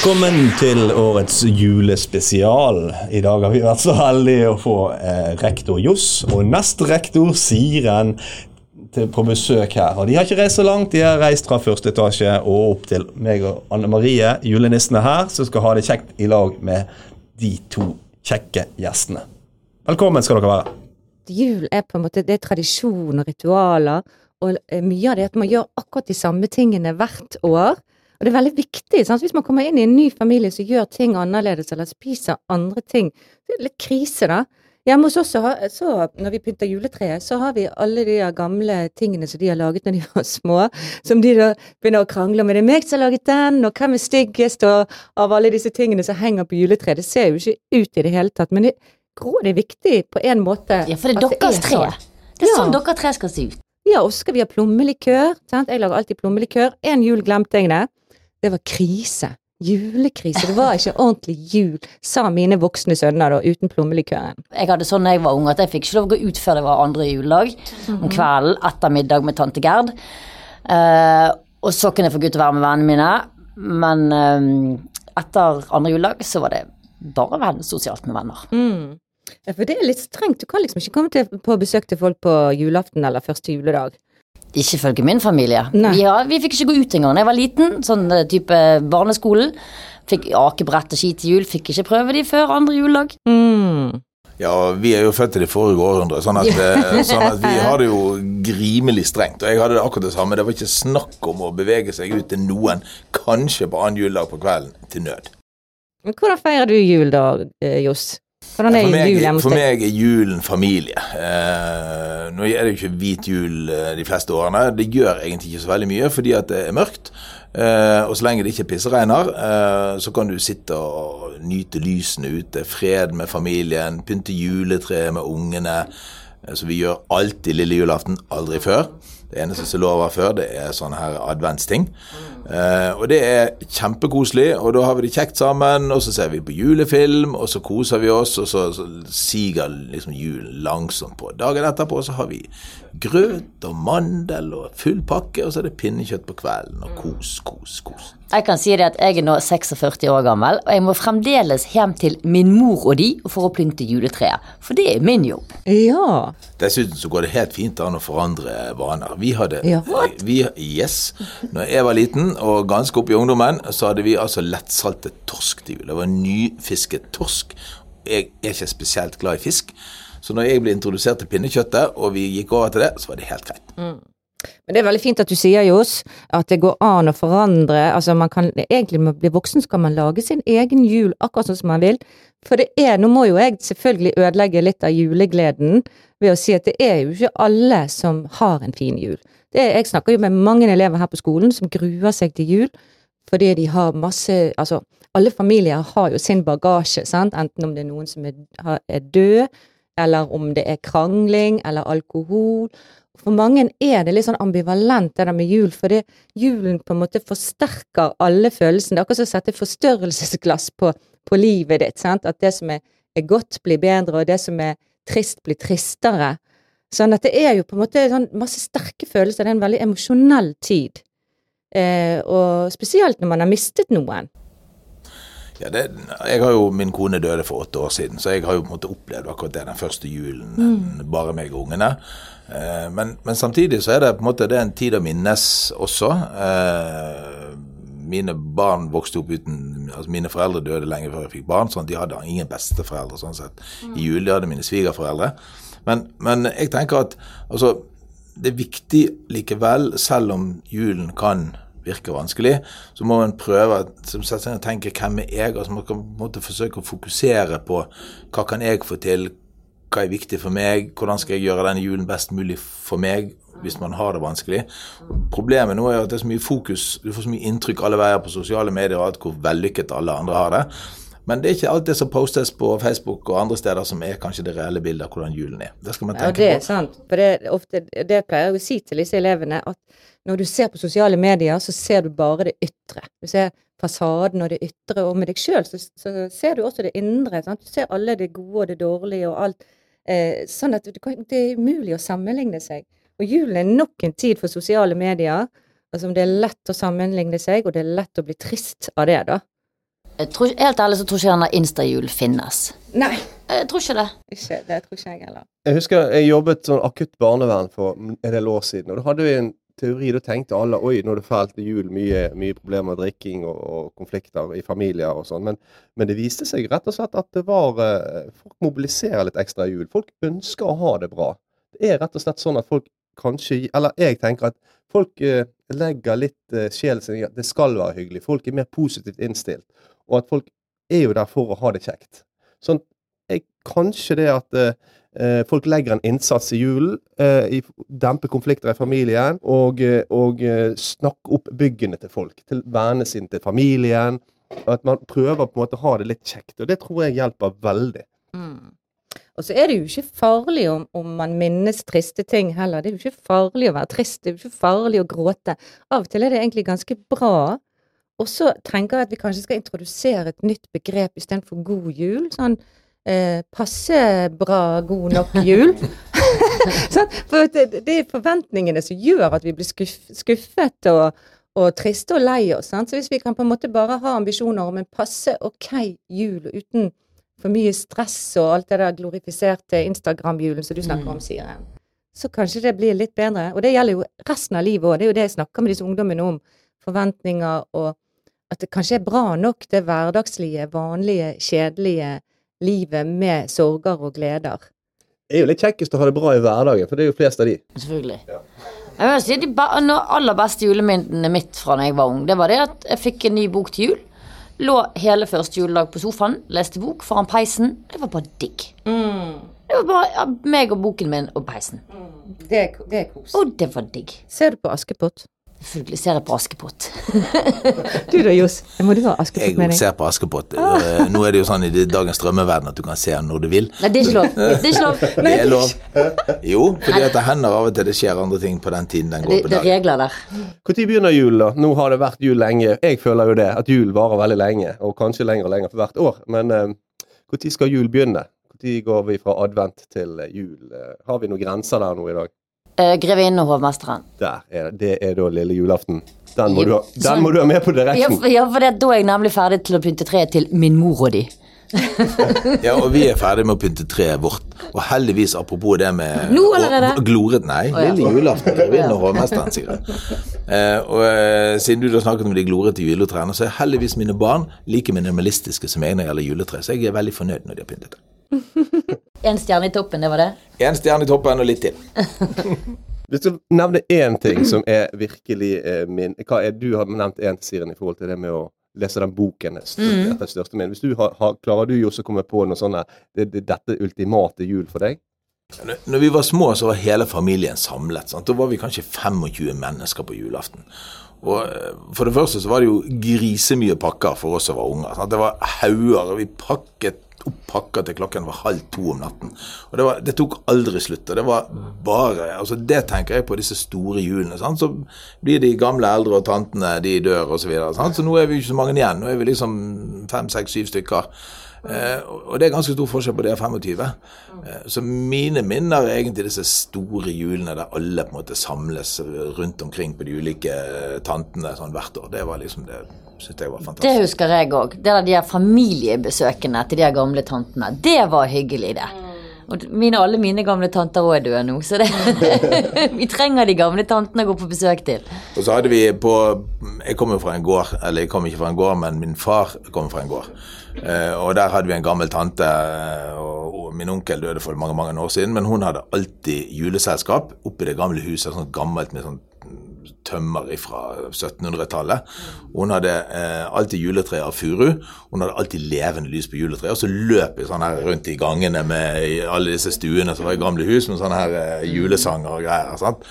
Velkommen til årets julespesial. I dag har vi vært så heldige å få eh, rektor Johs og nestrektor Siren til, på besøk her. Og De har ikke reist så langt, de har reist fra første etasje og opp til meg og Anne Marie, julenissene her, som skal ha det kjekt i lag med de to kjekke gjestene. Velkommen skal dere være. Jul er på en måte det er tradisjon og ritualer, og eh, mye av det er at man gjør akkurat de samme tingene hvert år. Og det er veldig viktig. Sant? Hvis man kommer inn i en ny familie som gjør ting annerledes, eller spiser andre ting, det er litt krise, da. Hjemme hos oss, så, så, når vi pynter juletreet, så har vi alle de gamle tingene som de har laget når de var små, som de da begynner å krangle om. Er det meg som har laget den, og hvem er styggest, og av alle disse tingene som henger på juletreet. Det ser jo ikke ut i det hele tatt, men det, grå, det er viktig på en måte. Ja, for det er deres tre. sånn. Det er Ja. sånn deres tre skal se ut. Ja, og så skal vi ha plommelikør. Sant? Jeg lager alltid plommelikør. En jul glemte jeg det. Det var krise. Julekrise. Det var ikke ordentlig jul, sa mine voksne sønner da, uten plommelikøren. Jeg hadde sånn da jeg var ung at jeg fikk ikke lov å gå ut før det var andre juledag. Om kvelden etter middag med tante Gerd. Eh, og så kunne jeg få gå ut og være med vennene mine. Men eh, etter andre juledag så var det bare venn, sosialt med venner. Mm. Ja, for det er litt strengt. Du kan liksom ikke komme til, på besøk til folk på julaften eller første juledag. Ikke ifølge min familie. Vi, har, vi fikk ikke gå ut engang da jeg var liten. Sånn eh, type barneskolen. Fikk akebrett og ski til jul. Fikk ikke prøve de før andre juledag. Mm. Ja, vi er jo født i det forrige århundret, sånn at, eh, sånn at vi har det jo grimelig strengt. Og jeg hadde det akkurat det samme. Det var ikke snakk om å bevege seg ut til noen, kanskje på annen juledag på kvelden, til nød. Men hvordan feirer du jul da, eh, Johs? Hvordan er For meg, jul hjemme for meg er julen familie. Eh, nå er det jo ikke hvit jul eh, de fleste årene. Det gjør egentlig ikke så veldig mye fordi at det er mørkt. Eh, og så lenge det ikke pisseregner, eh, så kan du sitte og nyte lysene ute. Fred med familien, pynte juletreet med ungene. Eh, Så vi gjør alltid lille julaften, aldri før. Det eneste som lå over før, det er sånne her adventsting. Eh, og det er kjempekoselig, og da har vi det kjekt sammen, og så ser vi på julefilm, og så koser vi oss, og så, så siger liksom julen langsomt på. Dagen etterpå så har vi grøt og mandel og full pakke, og så er det pinnekjøtt på kvelden, og kos, kos, kos. Jeg kan si det at jeg er nå 46 år gammel, og jeg må fremdeles hjem til min mor og de for å plynte juletreet. For det er min jobb. Ja. Dessuten så går det helt fint an å forandre vaner. Vi hadde Ja. vi, Yes. Når jeg var liten og ganske opp i ungdommen, så hadde vi altså lettsaltet torsk til jul. Det var nyfisket torsk. Jeg er ikke spesielt glad i fisk, så når jeg ble introdusert til pinnekjøttet, og vi gikk over til det, så var det helt greit. Men det er veldig fint at du sier, Johs, at det går an å forandre. Altså, man kan egentlig med å bli voksen, så kan man lage sin egen jul akkurat sånn som man vil. For det er, nå må jo jeg selvfølgelig ødelegge litt av julegleden ved å si at det er jo ikke alle som har en fin jul. Er, jeg snakker jo med mange elever her på skolen som gruer seg til jul fordi de har masse Altså, alle familier har jo sin bagasje, sant, enten om det er noen som er, er død, eller om det er krangling, eller alkohol. For mange er det litt sånn ambivalent det der med jul, fordi julen på en måte forsterker alle følelsene. Det er akkurat som å sette forstørrelsesglass på, på livet ditt. sant? At det som er, er godt, blir bedre, og det som er trist, blir tristere. Sånn at det er jo på en måte sånn masse sterke følelser. Det er en veldig emosjonell tid. Eh, og spesielt når man har mistet noen. Ja, det, jeg har jo, Min kone døde for åtte år siden, så jeg har jo på en måte opplevd akkurat det den første julen. Bare meg og ungene. Eh, men, men samtidig så er det på en måte det er en tid å minnes også. Eh, mine barn vokste opp uten altså Mine foreldre døde lenge før jeg fikk barn, sånn at de hadde ingen besteforeldre sånn sett. I jul de hadde mine svigerforeldre. Men, men jeg tenker at altså, det er viktig likevel, selv om julen kan virke vanskelig, så må man prøve som seg og tenke hvem er jeg? Altså Man kan forsøke å fokusere på hva kan jeg få til, hva er viktig for meg, hvordan skal jeg gjøre denne julen best mulig for meg hvis man har det vanskelig. Problemet nå er at det er så mye fokus, du får så mye inntrykk alle veier på sosiale medier alt hvor vellykket alle andre har det. Men det er ikke alt det som postes på Facebook og andre steder som er kanskje det reelle bildet av hvordan julen er. Det skal man Ja, tenke det er på. sant. For det, ofte, det pleier jeg å si til disse elevene, at når du ser på sosiale medier, så ser du bare det ytre. Du ser fasaden og det ytre, og med deg sjøl så, så ser du også det indre. Sant? Du ser alle det gode og det dårlige og alt. Eh, sånn at kan, det er umulig å sammenligne seg. Og julen er nok en tid for sosiale medier. Altså det er lett å sammenligne seg, og det er lett å bli trist av det, da. Jeg tror, helt ærlig så tror ikke denne Insta-jul finnes. Nei, Jeg tror ikke det. ikke, det tror ikke jeg heller. Jeg husker jeg jobbet sånn akutt barnevern for en del år siden, og da hadde vi en teori. Da tenkte alle oi, nå er det fælt til jul, mye, mye problemer med drikking og, og konflikter i familier og sånn. Men, men det viste seg rett og slett at det var eh, Folk mobiliserer litt ekstra i jul. Folk ønsker å ha det bra. Det er rett og slett sånn at folk kanskje Eller jeg tenker at folk eh, legger litt eh, sjelen sin i at det skal være hyggelig. Folk er mer positivt innstilt. Og at folk er jo der for å ha det kjekt. Sånn jeg, kanskje det at eh, eh, folk legger en innsats i julen, eh, demper konflikter i familien, og, eh, og eh, snakke opp byggene til folk. Til vennene sine, til familien. At man prøver på en måte å ha det litt kjekt. Og det tror jeg hjelper veldig. Mm. Og så er det jo ikke farlig om, om man minnes triste ting heller. Det er jo ikke farlig å være trist, det er jo ikke farlig å gråte. Av og til er det egentlig ganske bra. Og så tenker jeg at vi kanskje skal introdusere et nytt begrep istedenfor god jul. Sånn eh, passe bra, god nok jul. sånn, for det, det er forventningene som gjør at vi blir skuff, skuffet og, og triste og lei oss. Sant? Så hvis vi kan på en måte bare ha ambisjoner om en passe ok jul uten for mye stress og alt det der glorifiserte Instagram-julen som du snakker om, Siren, så kanskje det blir litt bedre. Og det gjelder jo resten av livet òg. Det er jo det jeg snakker med disse ungdommene om. Forventninger og at det kanskje er bra nok, det hverdagslige, vanlige, kjedelige livet med sorger og gleder. Det er jo litt kjekkest å ha det bra i hverdagen, for det er jo flest av de. Selvfølgelig. Jeg vil si De ba- no- aller beste juleminnet mitt fra da jeg var ung, det var det at jeg fikk en ny bok til jul. Lå hele første juledag på sofaen, leste bok foran peisen. Det var bare digg. Det var bare ja, meg og boken min og peisen. Det er, det er kos. Og det var digg. Ser du på Askepott? Selvfølgelig ser jeg på Askepott. Du da, Johs? Må du ha Askepott med deg? Jeg ser på Askepott. Eh, Nå er det jo sånn i dagens drømmeverden at du kan se den når du vil. Nei, det er ikke lov. Det er ikke lov. Det er lov. Jo, fordi at det hender av og til det skjer andre ting på den tiden den går på det er regler der. Når begynner jul, da? Nå har det vært jul lenge. Jeg føler jo det, at jul varer veldig lenge, og kanskje lenger og lenger for hvert år. Men når skal jul begynne? Når går vi fra advent til eh, jul? Eh, Har vi noen grenser der nå i dag? Uh, Grevinnen og hovmesteren. Der er det. Det er da lille julaften. Den må, Jo, du, ha, sånn. den må du ha med på Ja, direkten. for, ja, for det, da er jeg nemlig ferdig til å pynte treet til min mor og de. Ja, og vi er ferdig med å pynte treet vårt. Og heldigvis, apropos det med Nå allerede? Gloret, nei. ja. Lille julaften. Grevinnen og hovmesteren, sier jeg. Uh, og uh, siden du da snakket om de glorete juletrærne, så er heldigvis mine barn like minimalistiske som jeg når det gjelder juletre. Så jeg er veldig fornøyd når de har pyntet det. En stjerne i toppen, det var det? En stjerne i toppen og litt til. Hvis du nevner én ting som er virkelig eh, min Hva er Du har nevnt én til Siren i forhold til det med å lese den boken. Mm. Etter største min. Hvis du har, har, klarer du jo å komme på noe sånn der, det, det, Dette ultimate jul for deg? Når- Når vi var små, så var hele familien samlet. Sant? Da var vi kanskje 25 mennesker på julaften. Og eh, For det første så var det jo grisemye pakker for oss som var unger. Sant? Det var hauger, og vi pakket opp pakker til klokken var halv to om natten. Og det, var, det tok aldri slutt. og Det var bare, altså det tenker jeg på disse store julene. Sant? Så blir de gamle eldre og tantene de dør osv. Så, videre, så nå er vi ikke så mange igjen. Nå er vi liksom fem, seks, syv stykker. Eh, og det er ganske stor forskjell på det og 25. Eh, så mine minner er egentlig disse store julene der alle på en måte samles rundt omkring på de ulike eh, tantene sånn hvert år. Det var liksom det syntes jeg var fantastisk. Det husker jeg òg. Det der de familiebesøkene til de gamle tantene. Det var hyggelig, det. Og mine, alle mine gamle tanter òg er døde nå, så det Vi trenger de gamle tantene å gå på besøk til. Og så hadde vi på Jeg kommer jo fra en gård, eller jeg kom ikke fra en gård, men min far kommer fra en gård. Eh, og der hadde vi en gammel tante, eh, og, og min onkel døde for mange mange år siden, men hun hadde alltid juleselskap oppe i det gamle huset, sånn gammelt med sånn tømmer fra 1700-tallet. Hun hadde eh, alltid juletre av furu. Hun hadde alltid levende lys på juletreet. Og så løp vi sånn her rundt i gangene med i alle disse stuene som var i gamle hus, med sånne her eh, julesanger og greier. sant?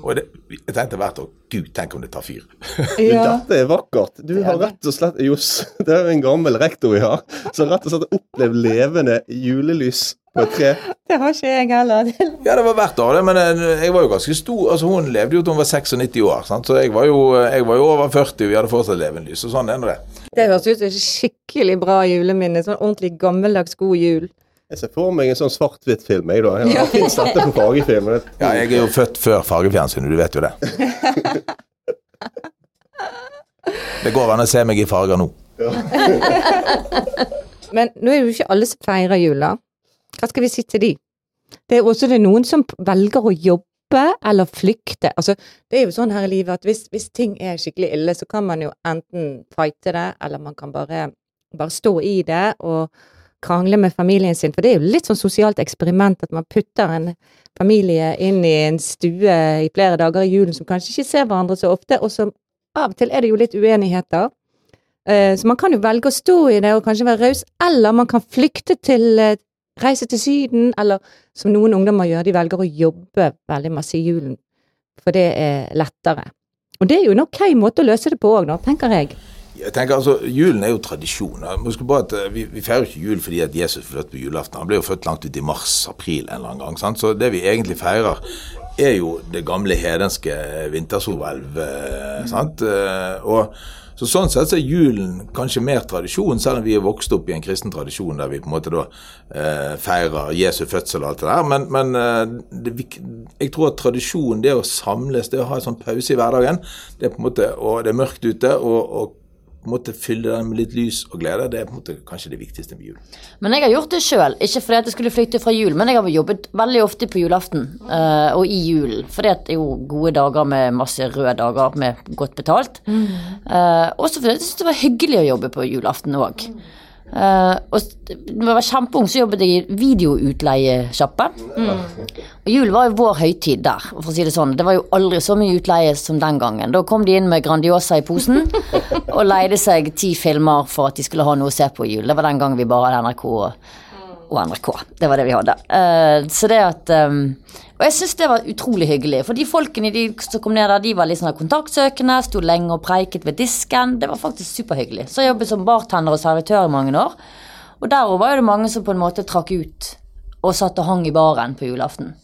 Og det, jeg tenkte hvert år Gud, tenk om det tar fyr. Ja. Dette er vakkert. Du har rett og slett Johs, det er en gammel rektor vi har, som rett og slett har opplevd levende julelys på et tre. Det har ikke jeg heller. Ja, det var hvert år, det, men eh, jeg var jo ganske stor. altså Hun levde jo til hun var 96 år, sant? så jeg var, jo, jeg var jo over 40, og vi hadde fortsatt levende lys. Og sånn er nå det. Det høres ut som et skikkelig bra juleminne. Sånn ordentlig gammeldags god jul. Jeg ser for meg en sånn svart-hvitt-film, jeg, da. Ja, Fins dette på fargefilm? Ja, jeg er jo født før fargefjernsynet, du vet jo det. Det går an å se meg i farger nå. Men nå er det jo ikke alle som feirer jula. Hva skal vi si til de? Det er også det er noen som velger å jobbe eller flykte. Altså, det er jo sånn her i livet at hvis, hvis ting er skikkelig ille, så kan man jo enten fighte det, eller man kan bare, bare stå i det og krangle med familien sin. For det er jo litt sånn sosialt eksperiment at man putter en familie inn i en stue i flere dager i julen som kanskje ikke ser hverandre så ofte, og som av og til er det jo litt uenigheter. Eh, Så man kan jo velge å stå i det og kanskje være raus, eller man kan flykte til eh, Reise til Syden, eller som noen ungdommer gjør, de velger å jobbe veldig masse i julen, for det er lettere. Og det er jo en ok måte å løse det på òg, tenker jeg. Jeg tenker altså, Julen er jo tradisjon. Husk på at eh, Vi, vi feirer ikke jul fordi at Jesus ble født på julaften. Han ble jo født langt ut i mars-april en eller annen gang. Sant? Så det vi egentlig feirer, er jo det gamle hedenske vintersolhvelv. Mm. sant? Eh, Og så Sånn sett så er julen kanskje mer tradisjon, selv om vi er vokst opp i en kristen tradisjon der vi på en måte da eh, feirer Jesu fødsel og alt det der. Men, men eh, det, jeg tror at tradisjon, det å samles, det å ha en sånn pause i hverdagen, det er på en måte, og det er mørkt ute, og, og på en måte fylle den med litt lys og glede, det er på en måte kanskje det viktigste med julen. Men jeg har gjort det sjøl, ikke fordi at jeg skulle flykte fra jul, men jeg har jobbet veldig ofte på julaften uh, og i julen. For det er jo gode dager med masse røde dager med godt betalt. Uh, også fordi jeg syntes det var hyggelig å jobbe på julaften òg. Og da jeg var kjempeung, så jobbet jeg i videoutleiesjappe. Og jul var jo vår høytid der, for å si det sånn. Det var jo aldri så mye utleie som den gangen. Da kom de inn med Grandiosa i posen og leide seg ti filmer for at de skulle ha noe å se på i jul. Det var den gangen vi bare hadde NRK og, og NRK. Det var det vi hadde. Uh, så det at um, Og jeg syns det var utrolig hyggelig. For de folkene de som kom ned der, de var litt sånn kontaktsøkende, sto lenge og preiket ved disken. Det var faktisk superhyggelig. Så jeg jobbet som bartender og servitør i mange år. Og der var det mange som på en måte trakk ut og satt og hang i baren på julaften.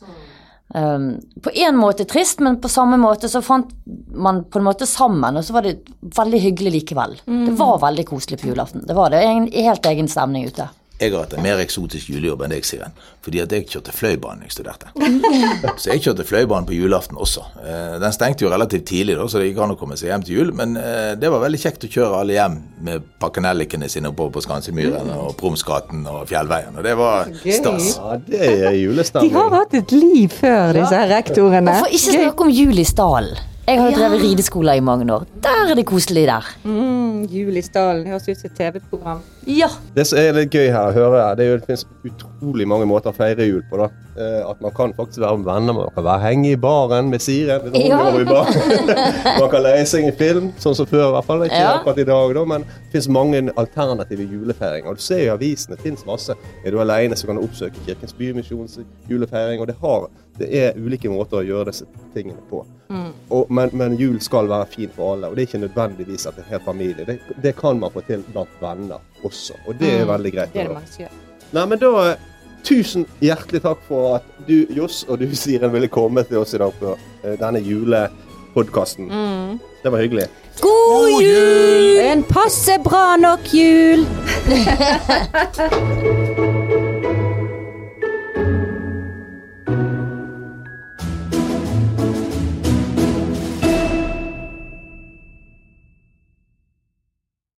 Um, på en måte trist, men på samme måte så fant man på en måte sammen, og så var det veldig hyggelig likevel. Det var veldig koselig på julaften. Det var det. En helt egen stemning ute. Jeg har hatt en mer eksotisk julejobb enn deg, Siren. Fordi at jeg kjørte fløibanen jeg studerte. Så jeg kjørte fløibanen på julaften også. Eh, Den stengte jo relativt tidlig, da, så det gikk an å komme seg hjem til jul. Men eh, det var veldig kjekt å kjøre alle hjem med pakkenellikene sine oppover på Skansemyren og Promsgaten og Fjellveien. Og det var stas. Ja, det er De har hatt et liv før, disse her rektorene. Hvorfor ikke snakke om jul i stallen. Jeg har jo drevet rideskoler i mange år. Der er det koselig der. Mm, Jul i stallen høres ut som et TV-program. Ja. Det som er litt gøy her å høre, det er jo det finnes utrolig mange måter å feire jul på. da. Eh, At man kan faktisk være med venner, man kan være henge i baren med Siren. Ja. Bar. man kan leie seg en film, sånn som før i hvert fall. Ikke Ja. akkurat i dag, da, men det finnes mange alternative julefeiringer. Du ser i avisene, det finnes masse. Er du alene, så kan du oppsøke Kirkens Bymisjons julefeiring. Og det, har, det er ulike måter å gjøre disse tingene på. Og, men, men jul skal være fin for alle, og det er ikke nødvendigvis at det en hel familie. Det, det kan man få til blant venner også, og det er veldig greit. Det er det mange som gjør. Nei, men da eh, Tusen hjertelig takk for at du, Johs, og du, Siren, ville komme til oss i dag på eh, denne julepodkasten. Det var hyggelig. God jul! En passe bra nok jul!